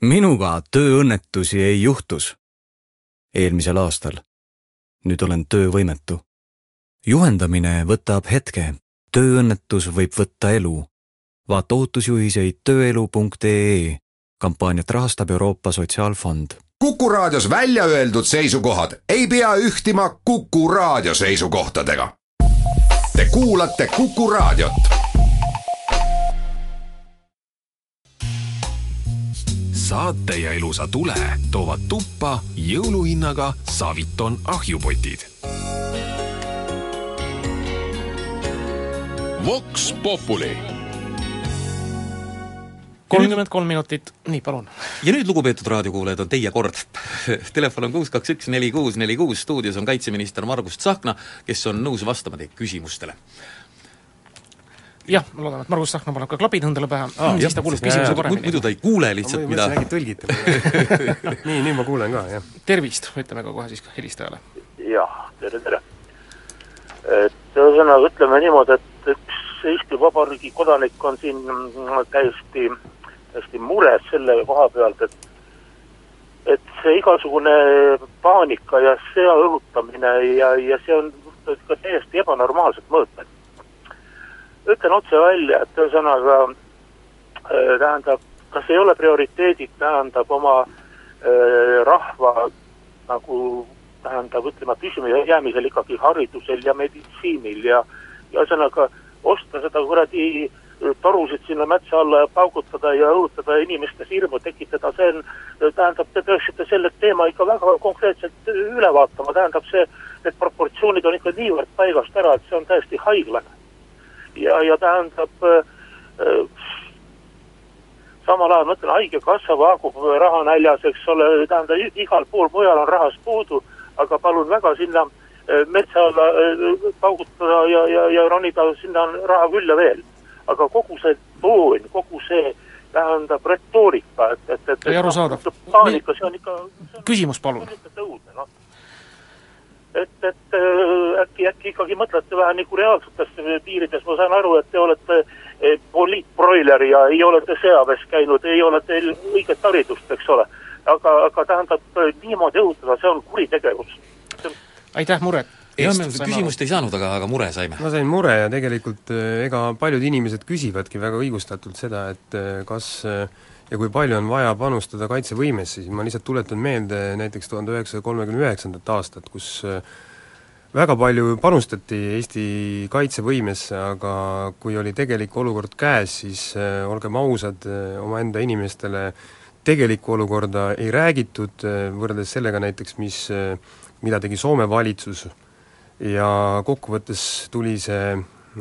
minuga tööõnnetusi ei juhtus. eelmisel aastal. nüüd olen töövõimetu. juhendamine võtab hetke, tööõnnetus võib võtta elu. vaata ohutusjuhiseid tööelu.ee. kampaaniat rahastab Euroopa Sotsiaalfond. kuku raadios välja öeldud seisukohad ei pea ühtima Kuku raadio seisukohtadega. Te kuulate Kuku raadiot saate ja ilusa tule toovad tuppa jõuluhinnaga Saviton ahjupotid. Vox Populi kolmkümmend kolm minutit, nii palun. ja nüüd, lugupeetud raadiokuulajad, on teie kord. Telefon on kuus, kaks, üks, neli, kuus, neli, kuus, stuudios on kaitseminister Margus Tsahkna, kes on nõus vastama teie küsimustele jah, ma loodan, et Margus Tsahkna paneb ka klapid endale pähe ah,, siis ta kuuleb küsimuse paremini. muidu ta ei kuule lihtsalt, mida äkki tõlgite nii, nüüd ma kuulen ka, jah. tervist, ütleme ka kohe siis helistajale. jah, tere, tere. et ühesõnaga, ütleme niimoodi, et üks Eesti Vabariigi kodanik on siin täiesti, täiesti mures selle koha pealt, et et see igasugune paanika ja sõja õhutamine ja, ja see on ka täiesti ebanormaalsed mõõtmed ütlen otse välja, et ühesõnaga äh, tähendab, kas ei ole prioriteedid, tähendab oma äh, rahva nagu tähendab, ütleme, püsima jäämisel ikkagi haridusel ja meditsiinil ja ja ühesõnaga osta seda kuradi torusid sinna metsa alla ja paugutada ja õhutada inimestes hirmu tekitada, see on, tähendab, te peaksite selle teema ikka väga konkreetselt üle vaatama, tähendab see, need proportsioonid on ikka niivõrd paigast ära, et see on täiesti haiglane ja, ja tähendab äh, äh, samal ajal ma ütlen, Haigekassa vaagub rahanäljas, eks ole, tähendab igal pool mujal on rahast puudu, aga palun väga sinna äh, metsa alla äh, paugutada ja, ja, ja ronida, sinna on raha küll ja veel. aga kogu see toon, kogu see tähendab retoorika, et, et, et ei arusaadav. paanika, see on ikka küsimus palun. õudne, noh et, et äh, äkki, äkki ikkagi mõtlete vähe nagu reaalsetes piirides, ma saan aru, et te olete äh, poliitbroiler ja ei ole te sõjaväes käinud, ei ole teil õiget haridust, eks ole. aga, aga tähendab niimoodi õhutada, see on kuritegevus. aitäh muret! jah, me küsimust ei saanud, aga, aga mure saime. ma sain mure ja tegelikult äh, ega paljud inimesed küsivadki väga õigustatult seda, et kas ja kui palju on vaja panustada kaitsevõimesse, siis ma lihtsalt tuletan meelde näiteks tuhande üheksasaja kolmekümne üheksandat aastat, kus äh, väga palju panustati Eesti kaitsevõimesse, aga kui oli tegelik olukord käes, siis äh, olgem ausad, äh, omaenda inimestele tegelikku olukorda ei räägitud, võrreldes sellega näiteks, mis, mida tegi Soome valitsus. Ja kokkuvõttes tuli see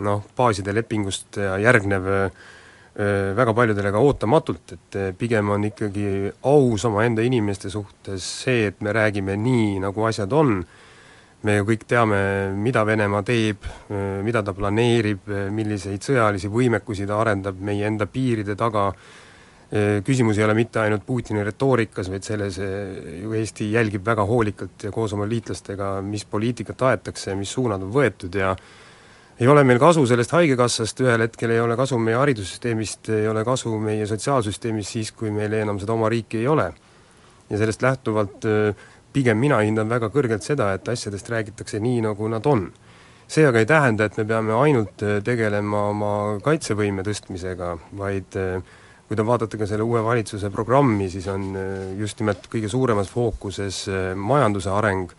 noh, baaside lepingust järgnev äh, Äh, väga paljudele ka ootamatult, et äh, pigem on ikkagi aus omaenda inimeste suhtes see, et me räägime nii, nagu asjad on, me ju kõik teame, mida Venemaa teeb, mida ta planeerib, milliseid sõjalisi võimekusi ta arendab meie enda piiride taga, küsimus ei ole mitte ainult Putini retoorikas, vaid selles ju Eesti jälgib väga hoolikalt ja koos oma liitlastega, mis poliitikat aetakse, mis suunad on võetud ja ei ole meil kasu sellest Haigekassast, ühel hetkel ei ole kasu meie haridussüsteemist, ei ole kasu meie sotsiaalsüsteemist siis, kui meil enam seda oma riiki ei ole. ja sellest lähtuvalt äh, pigem mina hindan väga kõrgelt seda, et asjadest räägitakse nii, nagu nad on. see aga ei tähenda, et me peame ainult tegelema oma kaitsevõime tõstmisega, vaid kui te vaatate ka selle uue valitsuse programmi, siis on just nimelt kõige suuremas fookuses majanduse areng,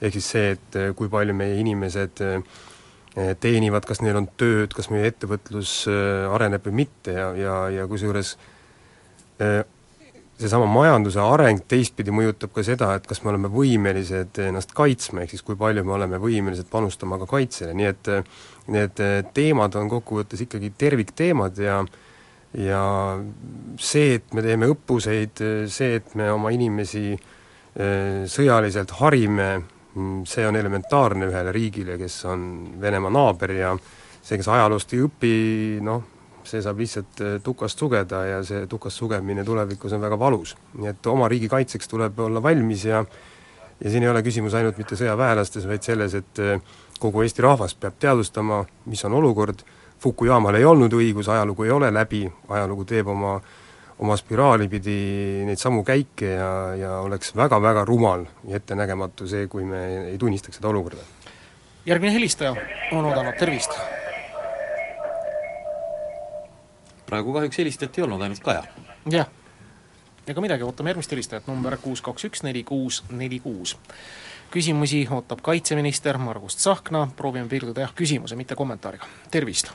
ehk siis see, et kui palju meie inimesed äh, teenivad, kas neil on tööd, kas meie ettevõtlus eh, areneb või mitte ja, ja, ja kusjuures eh, seesama majanduse areng teistpidi mõjutab ka seda, et kas me oleme võimelised ennast kaitsma, ehk siis kui palju me oleme võimelised panustama ka kaitsele, nii et need teemad on kokkuvõttes ikkagi tervikteemad ja ja see, et me teeme õppuseid, see, et me oma inimesi sõjaliselt harime, see on elementaarne ühele riigile, kes on Venemaa naaber ja see, kes ajaloost ei õpi, noh, see saab lihtsalt äh, tukast sugeda ja see tukast sugemine tulevikus on väga valus. nii et oma riigi kaitseks tuleb olla valmis ja ja siin ei ole küsimus ainult mitte sõjaväelastes, vaid selles, et äh, kogu Eesti rahvas peab teadvustama, mis on olukord, Fukuyamal ei olnud õigus, ajalugu ei ole läbi, ajalugu teeb oma oma spiraali pidi neid samu käike ja, ja oleks väga-väga rumal ja ettenägematu see, kui me ei tunnistaks seda olukorda. järgmine helistaja on oodanud, tervist! praegu kahjuks helistajat ei olnud, ainult Kaja. jah. ega midagi, ootame järgmist helistajat, number kuus kaks üks neli kuus neli kuus. küsimusi ootab kaitseminister Margus Tsahkna, proovime piirduda jah, küsimuse, mitte kommentaariga, tervist!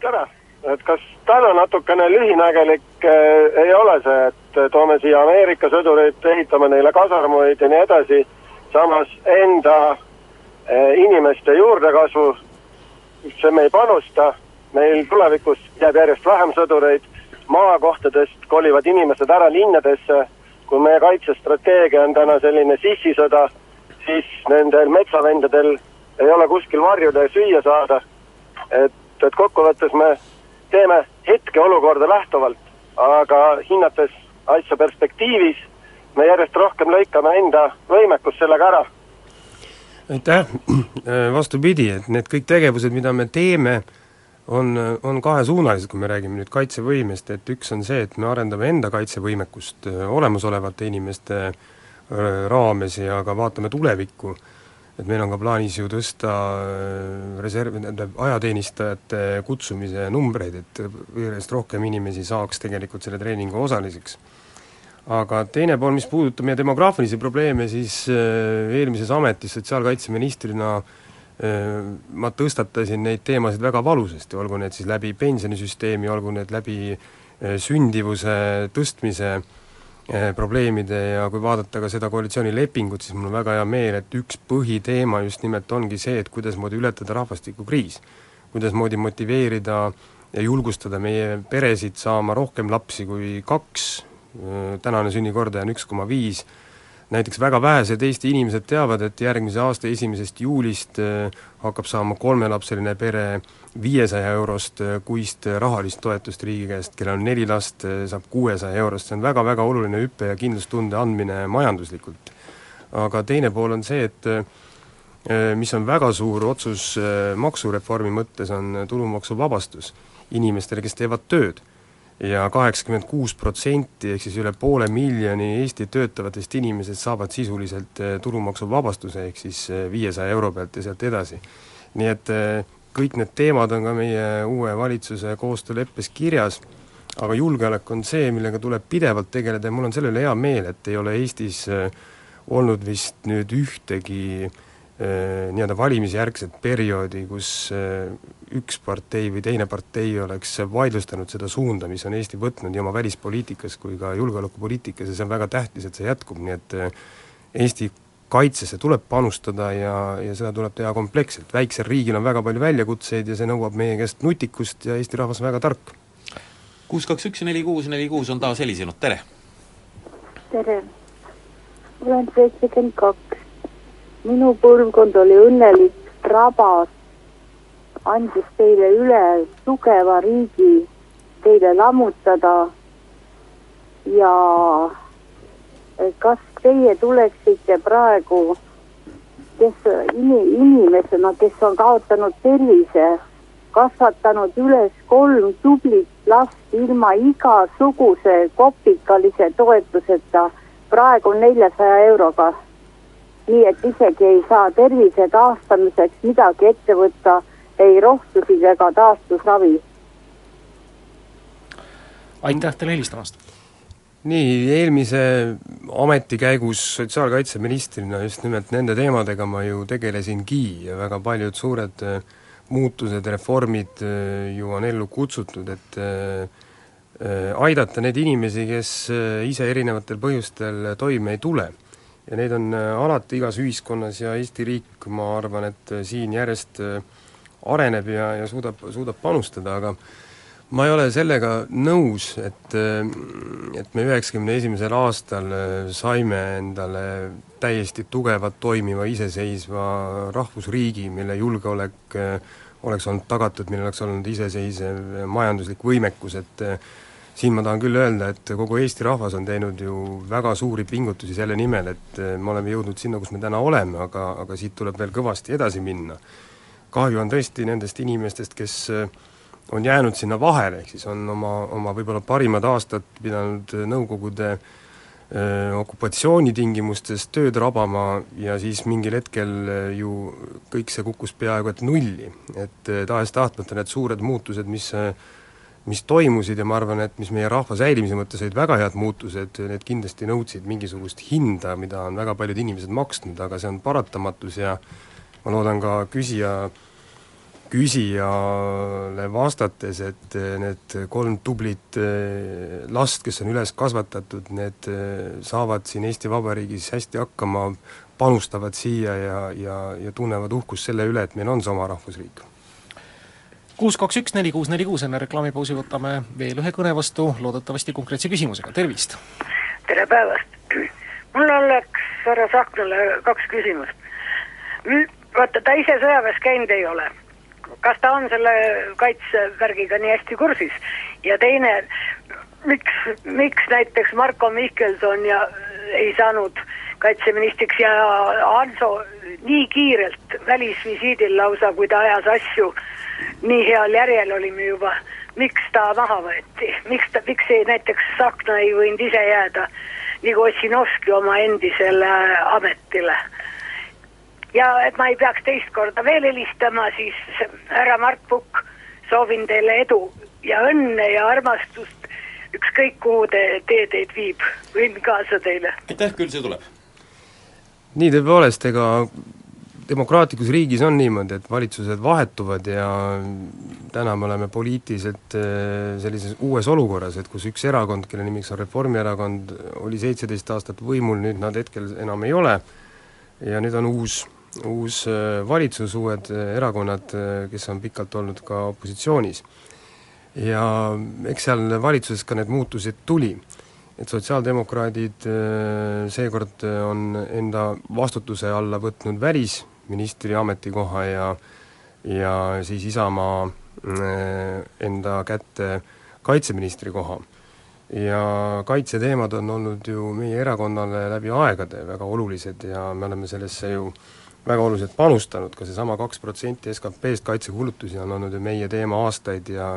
tere! Et kas täna natukene lühinägelik äh, ei ole see, et toome siia Ameerika sõdureid, ehitame neile kasarmuid ja nii edasi, samas enda äh, inimeste juurdekasvu, see me ei panusta, meil tulevikus jääb järjest vähem sõdureid, maakohtadest kolivad inimesed ära linnadesse, kui meie kaitsestrateegia on täna selline sissisõda, siis nendel metsavendadel ei ole kuskil varjuda ja süüa saada. et, et kokkuvõttes me teeme hetkeolukorda lähtuvalt, aga hinnates asja perspektiivis, me järjest rohkem lõikame enda võimekust sellega ära. aitäh, vastupidi, et need kõik tegevused, mida me teeme, on, on kahesuunalised, kui me räägime nüüd kaitsevõimest, et üks on see, et me arendame enda kaitsevõimekust olemasolevate inimeste raames ja ka vaatame tulevikku et meil on ka plaanis ju tõsta äh, reserv, tähendab ajateenistajate kutsumise numbreid, et järjest rohkem inimesi saaks tegelikult selle treeningu osaliseks. aga teine pool, mis puudutab meie demograafilisi probleeme, siis äh, eelmises ametis sotsiaalkaitseministrina äh, ma tõstatasin neid teemasid väga valusasti, olgu need siis läbi pensionisüsteemi, olgu need läbi sündivuse tõstmise äh, probleemide ja kui vaadata ka seda koalitsioonilepingut, siis mul on väga hea meel, et üks põhiteema just nimelt ongi see, et kuidasmoodi ületada rahvastikukriis. kuidasmoodi motiveerida ja julgustada meie peresid saama rohkem lapsi kui kaks, eh, tänane sünnikordaja on üks koma viis, näiteks väga vähesed Eesti inimesed teavad, et järgmise aasta esimesest juulist eh, hakkab saama kolmelapseline pere viiesaja eurost äh, kuist äh, rahalist toetust riigi käest, kellel on neli last, äh, saab kuuesaja eurost, see on väga-väga oluline hüpe ja kindlustunde andmine majanduslikult. aga teine pool on see, et mis on väga suur otsus maksureformi mõttes, on tulumaksuvabastus. Inimestele, kes teevad tööd ja kaheksakümmend kuus protsenti, ehk siis üle poole miljoni Eesti töötavatest inimesest saavad sisuliselt tulumaksuvabastuse, ehk siis viiesaja euro pealt ja sealt edasi. nii et kõik need teemad on ka meie uue valitsuse koostööleppes kirjas, aga julgeolek on see, millega tuleb pidevalt tegeleda ja mul on selle üle hea meel, et ei ole Eestis olnud vist nüüd ühtegi nii-öelda valimisjärgset perioodi, kus üks partei või teine partei oleks vaidlustanud seda suunda, mis on Eesti võtnud nii oma välispoliitikas kui ka julgeolekupoliitikas ja see on väga tähtis, et see jätkub, nii et Eesti kaitsesse tuleb panustada ja, ja seda tuleb teha kompleksselt, väiksel riigil on väga palju väljakutseid ja see nõuab meie käest nutikust ja Eesti rahvas on väga tark. kuus kaks üks neli kuus neli kuus on taas helisenud, tere! tere! olen seitsekümmend kaks. minu põlvkond oli õnnelik, rabas, andis teile üle tugeva riigi teile lammutada ja kas teie tuleksite praegu, kes ini-, inimesena, kes on kaotanud tervise, kasvatanud üles kolm tublit last ilma igasuguse kopikalise toetuseta, praegu neljasaja euroga. nii et isegi ei saa tervise taastamiseks midagi ette võtta, ei rohtusid ega taastusravi. aitäh teile helistamast nii, eelmise ameti käigus sotsiaalkaitseministrina just nimelt nende teemadega ma ju tegelesingi ja väga paljud suured äh, muutused, reformid äh, ju on ellu kutsutud, et äh, aidata neid inimesi, kes ise erinevatel põhjustel toime ei tule. ja neid on alati igas ühiskonnas ja Eesti riik, ma arvan, et siin järjest areneb ja, ja suudab, suudab panustada, aga ma ei ole sellega nõus, et, et me üheksakümne esimesel aastal saime endale täiesti tugevat, toimiva, iseseisva rahvusriigi, mille julgeolek oleks olnud tagatud, millel oleks olnud iseseisev majanduslik võimekus, et siin ma tahan küll öelda, et kogu Eesti rahvas on teinud ju väga suuri pingutusi selle nimel, et me oleme jõudnud sinna, kus me täna oleme, aga, aga siit tuleb veel kõvasti edasi minna. Kahju on tõesti nendest inimestest, kes äh, on jäänud sinna vahele, ehk siis on oma, oma võib-olla parimad aastad pidanud Nõukogude öö, okupatsiooni tingimustes tööd rabama ja siis mingil hetkel ju kõik see kukkus peaaegu et nulli. et tahes-tahtmata need suured muutused, mis mis toimusid ja ma arvan, et mis meie rahva säilimise mõttes olid väga head muutused, need kindlasti nõudsid mingisugust hinda, mida on väga paljud inimesed maksnud, aga see on paratamatus ja ma loodan ka küsija küsijale vastates, et need kolm tublit eh, last, kes on üles kasvatatud, need eh, saavad siin Eesti Vabariigis hästi hakkama, panustavad siia ja, ja, ja tunnevad uhkust selle üle, et meil on see oma rahvusriik. kuus kaks üks neli kuus neli kuus, enne reklaamipausi võtame veel ühe kõne vastu, loodetavasti konkreetse küsimusega, tervist! tere päevast! mul oleks härra Tsahknale kaks küsimust. Vaata, ta ise sõjaväes käinud ei ole. Kas ta on selle kaitsevärgiga nii hästi kursis? Ja teine, miks, miks näiteks Marko Mihkelson ja ei saanud kaitseministriks ja Hanso nii kiirelt välisvisiidil lausa, kui ta ajas asju, nii heal järjel olime juba, miks ta maha võeti, miks ta, miks ei näiteks Tsahkna ei võinud ise jääda nagu Ossinovski oma endisele ametile ja et ma ei peaks teist korda veel helistama, siis härra Mart Pukk, soovin teile edu ja õnne ja armastust, ükskõik kuhu te, tee teid viib, võin kaasa teile. aitäh, küll see tuleb. nii tõepoolest, ega demokraatlikus riigis on niimoodi, et valitsused vahetuvad ja täna me oleme poliitiliselt äh, sellises uues olukorras, et kus üks erakond, kelle nimiks on Reformierakond, oli seitseteist aastat võimul, nüüd nad hetkel enam ei ole, ja nüüd on uus uus äh, valitsus, uued äh, erakonnad, äh, kes on pikalt olnud ka opositsioonis. ja eks seal valitsuses ka need muutused tuli. et sotsiaaldemokraadid seekord on enda vastutuse alla võtnud välisministri ametikoha ja ja siis Isamaa enda kätte kaitseministri koha. ja kaitseteemad on olnud ju meie erakonnale läbi aegade väga olulised ja me oleme sellesse ju äh, väga oluliselt panustanud, ka seesama kaks protsenti SKP-st kaitsekulutusi on olnud ju meie teema aastaid ja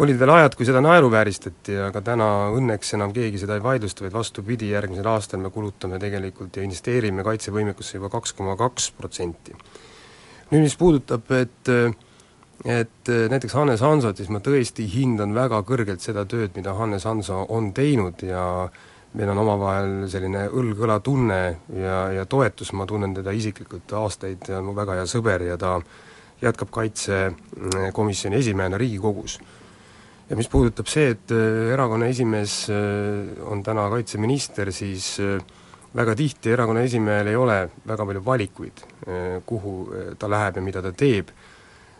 olid veel ajad, kui seda naeruvääristati, aga täna õnneks enam keegi seda ei vaidlusta, vaid vastupidi, järgmisel aastal me kulutame tegelikult ja investeerime kaitsevõimekusse juba kaks koma kaks protsenti. nüüd mis puudutab, et et näiteks Hannes Hansot, siis ma tõesti hindan väga kõrgelt seda tööd, mida Hannes Hanso on teinud ja äh, meil on omavahel selline õlg-õla tunne ja, ja toetus, ma tunnen teda isiklikult aastaid, ta on mu väga hea sõber ja ta jätkab kaitsekomisjoni esimehena Riigikogus. ja mis puudutab see, et äh, erakonna esimees äh, on täna kaitseminister, siis äh, väga tihti erakonna esimehel ei ole väga palju valikuid, kuhu ta läheb ja mida ta teeb,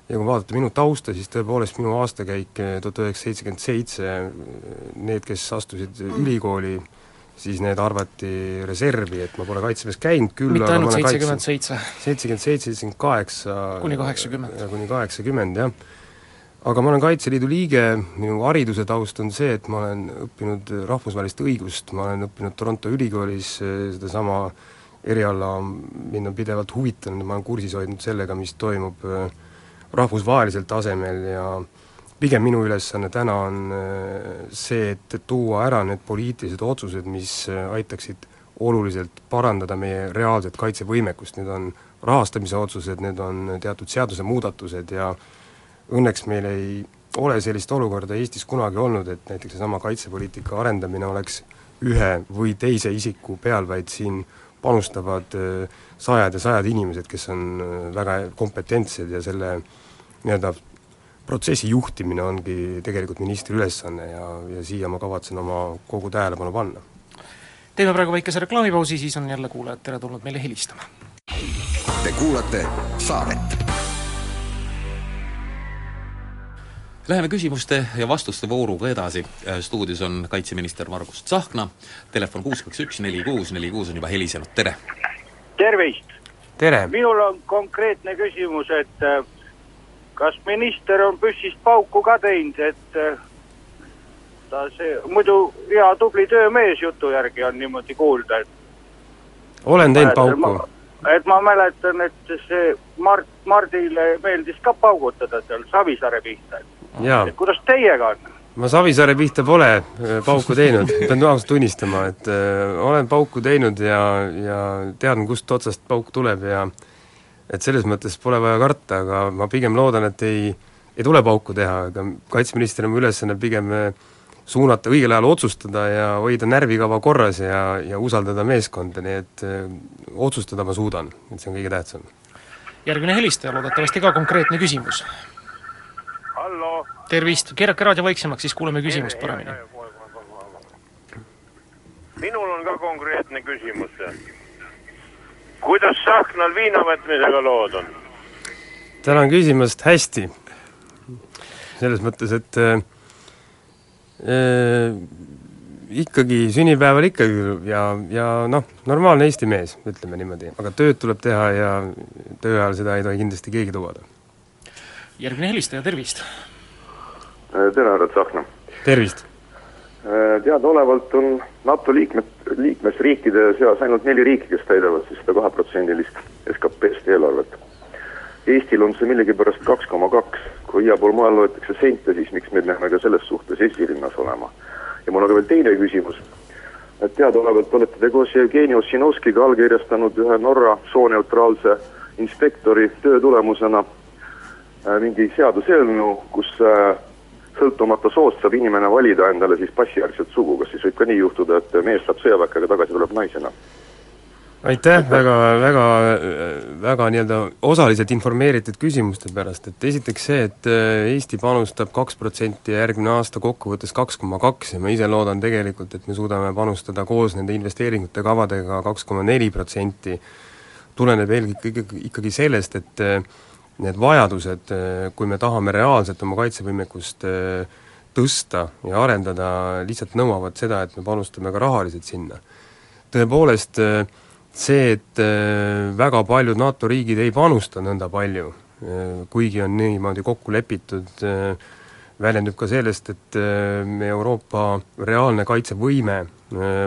ja kui vaadata minu tausta, siis tõepoolest minu aastakäik tuhat üheksasada seitsekümmend seitse, need, kes astusid ülikooli, siis need arvati reservi, et ma pole Kaitseväes käinud, küll mitte ainult seitsekümmend seitse. seitsekümmend seitse, seitsekümmend kaheksa kuni kaheksakümmend. kuni kaheksakümmend, jah. aga ma olen Kaitseliidu liige, minu hariduse taust on see, et ma olen õppinud rahvusvahelist õigust, ma olen õppinud Toronto ülikoolis sedasama eriala, mind on pidevalt huvitanud, ma olen kursis hoidnud sellega, mis toimub eh, rahvusvahelisel tasemel ja äh, pigem minu ülesanne täna on äh, see, et tuua ära need poliitilised otsused, mis äh, aitaksid oluliselt parandada meie reaalset kaitsevõimekust, need on rahastamise otsused, need on teatud seadusemuudatused ja õnneks meil ei ole sellist olukorda Eestis kunagi olnud, et näiteks seesama kaitsepoliitika arendamine oleks ühe või teise isiku peal, vaid siin panustavad äh, sajad ja sajad inimesed, kes on väga kompetentsed ja selle nii-öelda protsessi juhtimine ongi tegelikult ministri ülesanne ja, ja siia ma kavatsen oma kogu tähelepanu panna. teeme praegu väikese reklaamipausi, siis on jälle kuulajad teretulnud meile helistama. Te kuulate saadet. Läheme küsimuste ja vastuste vooruga edasi, stuudios on kaitseminister Margus Tsahkna, telefon kuus kaks üks neli kuus neli kuus on juba helisenud, tere! tervist! tere! minul on konkreetne küsimus, et äh, kas minister on püssist pauku ka teinud, et äh, ta see, muidu hea tubli töömees jutu järgi on niimoodi kuulda, et olen teinud pauku. et ma mäletan, et see Mart, Mardile meeldis ka paugutada seal Savisaare pihta. jaa. kuidas teiega on? ma Savisaare pihta pole äh, pauku teinud, pean ausalt tunnistama, et äh, olen pauku teinud ja, ja tean, kust otsast pauk tuleb ja et selles mõttes pole vaja karta, aga ma pigem loodan, et ei, ei tule pauku teha, aga kaitseministrina mu ülesanne pigem äh, suunata, õigel ajal otsustada ja hoida närvikava korras ja, ja usaldada meeskonda, nii et öö, otsustada ma suudan, et see on kõige tähtsam. järgmine helistaja, loodetavasti ka konkreetne küsimus. hallo? tervist, keerake raadio vaiksemaks, siis kuuleme küsimust paremini. minul on ka konkreetne küsimus. Kuidas Sahnal viina võtmisega lood on? tänan küsimast, hästi. selles mõttes, et äh, äh, ikkagi sünnipäeval ikkagi ja, ja noh, normaalne Eesti mees, ütleme niimoodi, aga tööd tuleb teha ja töö ajal seda ei tohi kindlasti keegi lubada. järgmine helistaja, tervist! tere, härra Tsahkna! tervist! Teadaolevalt on NATO liikmed, liikmesriikide seas ainult neli riiki, kes täidavad siis seda kaheprotsendilist SKP-st eelarvet. Eestil on see millegipärast kaks koma kaks, kui igal pool mujal loetakse sente, siis miks me peame ka selles suhtes esirinnas olema? ja mul on ka veel teine küsimus, et teadaolevalt olete te koos Jevgeni Ossinovskiga allkirjastanud ühe Norra sooneutraalse inspektori töö tulemusena äh, mingi seaduseelnõu, kus äh, sõltumata soost saab inimene valida endale siis passijärgset sugu, kas siis võib ka nii juhtuda, et mees saab sõjaväkke, aga tagasi tuleb naisena? aitäh! Väga, väga, väga nii-öelda osaliselt informeeritud küsimuste pärast, et esiteks see, et äh, Eesti panustab kaks protsenti ja järgmine aasta kokkuvõttes kaks koma kaks ja ma ise loodan tegelikult, et me suudame panustada koos nende investeeringute kavadega kaks koma neli protsenti, tuleneb eelkõige ikkagi, sellest, et äh, need vajadused, kui me tahame reaalselt oma kaitsevõimekust äh, tõsta ja arendada, lihtsalt nõuavad seda, et me panustame ka rahaliselt sinna. tõepoolest, see, et väga paljud NATO riigid ei panusta nõnda palju, kuigi on niimoodi kokku lepitud, väljendub ka sellest, et Euroopa reaalne kaitsevõime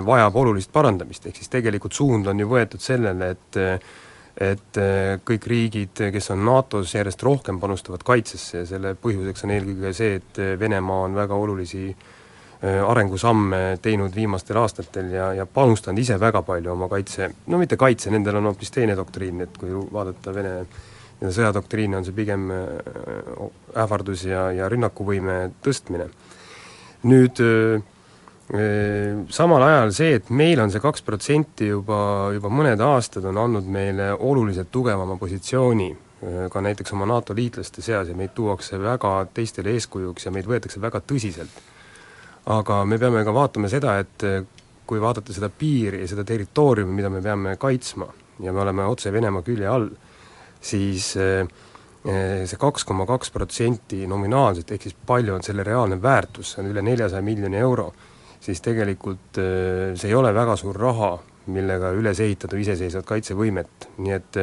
vajab olulist parandamist, ehk siis tegelikult suund on ju võetud sellele, et et kõik riigid, kes on NATO-s, järjest rohkem panustavad kaitsesse ja selle põhjuseks on eelkõige see, et Venemaa on väga olulisi arengusamme teinud viimastel aastatel ja, ja panustanud ise väga palju oma kaitse, no mitte kaitse, nendel on hoopis teine doktriin, et kui vaadata Vene sõjadoktriine, on see pigem ähvardus ja, ja rünnakuvõime tõstmine. nüüd samal ajal see, et meil on see kaks protsenti juba, juba mõned aastad, on andnud meile oluliselt tugevama positsiooni ka näiteks oma NATO liitlaste seas ja meid tuuakse väga teistele eeskujuks ja meid võetakse väga tõsiselt. aga me peame ka vaatama seda, et kui vaadata seda piiri ja seda territooriumi, mida me peame kaitsma ja me oleme otse Venemaa külje all, siis see kaks koma kaks protsenti nominaalselt, ehk siis palju on selle reaalne väärtus, see on üle neljasaja miljoni euro siis tegelikult see ei ole väga suur raha, millega üles ehitada iseseisvat kaitsevõimet, nii et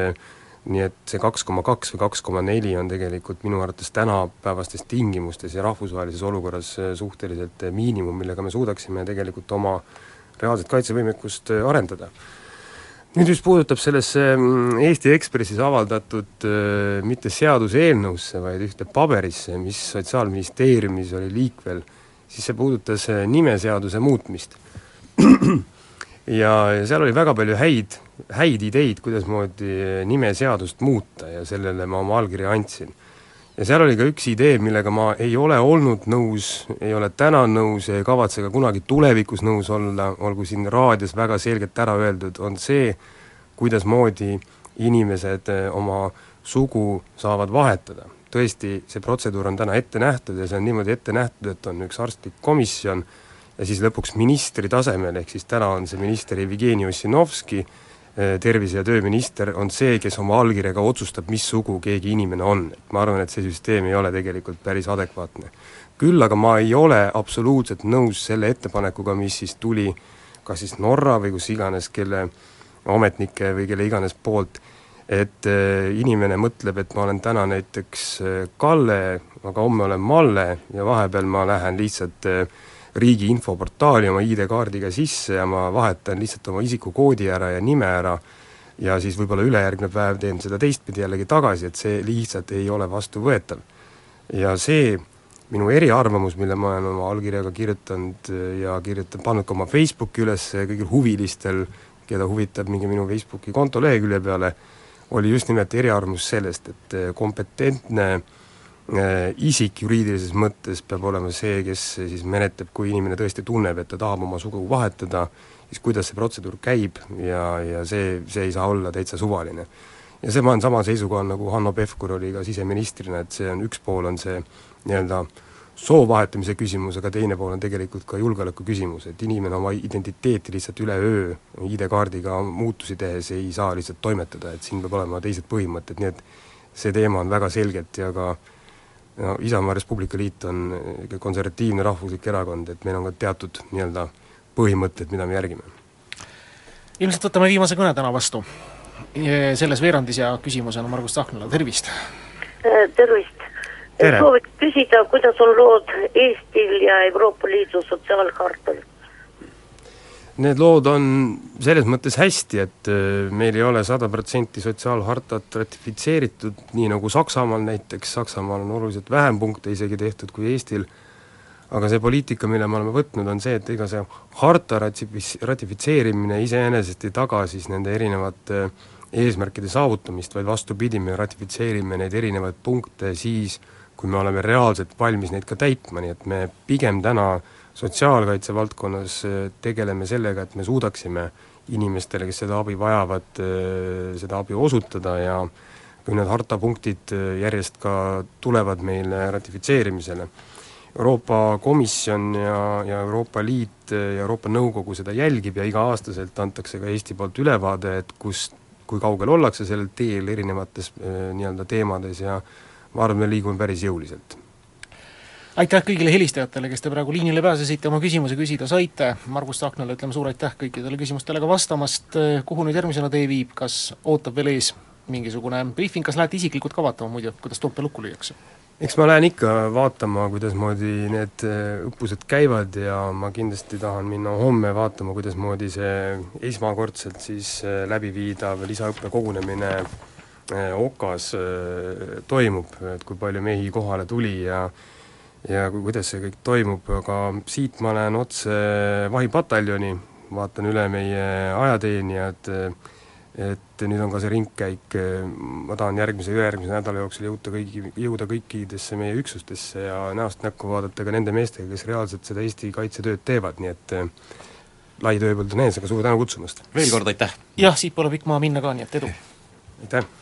nii et see kaks koma kaks või kaks koma neli on tegelikult minu arvates tänapäevastes tingimustes ja rahvusvahelises olukorras suhteliselt miinimum, millega me suudaksime tegelikult oma reaalset kaitsevõimekust arendada. nüüd mis puudutab sellesse Eesti Ekspressis avaldatud mitte seaduseelnõusse, vaid ühte paberisse, mis Sotsiaalministeeriumis oli liikvel, siis see puudutas nimeseaduse muutmist. ja, seal oli väga palju häid, häid ideid, kuidasmoodi nimeseadust muuta ja sellele ma oma allkirja andsin. ja seal oli ka üks idee, millega ma ei ole olnud nõus, ei ole täna nõus ja ei kavatse ka kunagi tulevikus nõus olla, olgu siin raadios väga selgelt ära öeldud, on see, kuidasmoodi inimesed oma sugu saavad vahetada tõesti, see protseduur on täna ette nähtud ja see on niimoodi ette nähtud, et on üks arstlik komisjon ja siis lõpuks ministri tasemel, ehk siis täna on see minister Jevgeni Ossinovski, tervise- ja tööminister, on see, kes oma allkirjaga otsustab, mis sugu keegi inimene on. ma arvan, et see süsteem ei ole tegelikult päris adekvaatne. küll aga ma ei ole absoluutselt nõus selle ettepanekuga, mis siis tuli kas siis Norra või kus iganes, kelle ametnike või kelle iganes poolt, et inimene mõtleb, et ma olen täna näiteks Kalle, aga homme olen Malle ja vahepeal ma lähen lihtsalt riigi infoportaali oma ID-kaardiga sisse ja ma vahetan lihtsalt oma isikukoodi ära ja nime ära ja siis võib-olla ülejärgmine päev teen seda teistpidi jällegi tagasi, et see lihtsalt ei ole vastuvõetav. ja see minu eriarvamus, mille ma olen oma allkirjaga kirjutanud ja kirjutanud, pannud ka oma Facebooki üles kõigil huvilistel, keda huvitab, minge minu Facebooki konto lehekülje peale, oli just nimelt eriarvamus sellest, et kompetentne äh, isik juriidilises mõttes peab olema see, kes siis menetleb, kui inimene tõesti tunneb, et ta tahab oma sugu vahetada, siis kuidas see protseduur käib ja, ja see, see ei saa olla täitsa suvaline. ja see, ma olen sama seisukohal, nagu Hanno Pevkur oli ka siseministrina, et see on, üks pool on see nii-öelda soo vahetamise küsimus, aga teine pool on tegelikult ka julgeoleku küsimus, et inimene oma identiteeti lihtsalt üleöö ID-kaardiga muutusi tehes ei saa lihtsalt toimetada, et siin peab olema teised põhimõtted, nii et see teema on väga selgelt ja ka no Isamaa Res Publica Liit on konservatiivne rahvuslik erakond, et meil on ka teatud nii-öelda põhimõtted, mida me järgime. ilmselt võtame viimase kõne täna vastu selles veerandis ja küsimusena Margus Tsahknale, tervist! tervist! Sooviks küsida, kuidas on lood Eestil ja Euroopa Liidu sotsiaalhartal? Need lood on selles mõttes hästi, et äh, meil ei ole sada protsenti sotsiaalhartat ratifitseeritud, nii nagu Saksamaal näiteks, Saksamaal on oluliselt vähem punkte isegi tehtud kui Eestil, aga see poliitika, mille me oleme võtnud, on see, et ega see harta ratifis-, ratifitseerimine iseenesest ei taga siis nende erinevate eesmärkide saavutamist, vaid vastupidi, me ratifitseerime neid erinevaid punkte siis, kui me oleme reaalselt valmis neid ka täitma, nii et me pigem täna sotsiaalkaitse valdkonnas äh, tegeleme sellega, et me suudaksime inimestele, kes seda abi vajavad, äh, seda abi osutada ja kui need harta punktid äh, järjest ka tulevad meile ratifitseerimisele, Euroopa Komisjon ja, ja Euroopa Liit ja Euroopa Nõukogu seda jälgib ja iga-aastaselt antakse ka Eesti poolt ülevaade, et kus, kui kaugel ollakse sellel teel erinevates nii-öelda teemades ja ma arvan, me liigume päris jõuliselt. aitäh kõigile helistajatele, kes te praegu liinile pääsesite, oma küsimuse küsida saite, Margus Tsahknale ütleme suur aitäh kõikidele küsimustele ka vastamast, kuhu nüüd järgmisena tee viib, kas ootab veel ees mingisugune briifing, kas lähete isiklikult ka vaatama muidu, kuidas Toompea lukku lüüakse? eks ma lähen ikka vaatama, kuidasmoodi need äh, õppused käivad ja ma kindlasti tahan minna homme vaatama, kuidasmoodi see esmakordselt siis äh, läbiviidav lisaõppekogunemine Äh, okas äh, toimub, et kui palju mehi kohale tuli ja ja kuidas see kõik toimub, aga siit ma lähen otse vahipataljoni, vaatan üle meie ajateenijad, et nüüd on ka see ringkäik, ma tahan järgmise, ülejärgmise nädala jooksul jõuda kõigi, jõuda kõikidesse meie üksustesse ja näost näkku vaadata ka nende meestega, kes reaalselt seda Eesti kaitsetööd teevad, nii et lai tööpõld on ees, aga suur tänu kutsumast! veel kord aitäh! jah, siit pole pikk maa minna ka, nii et edu! aitäh!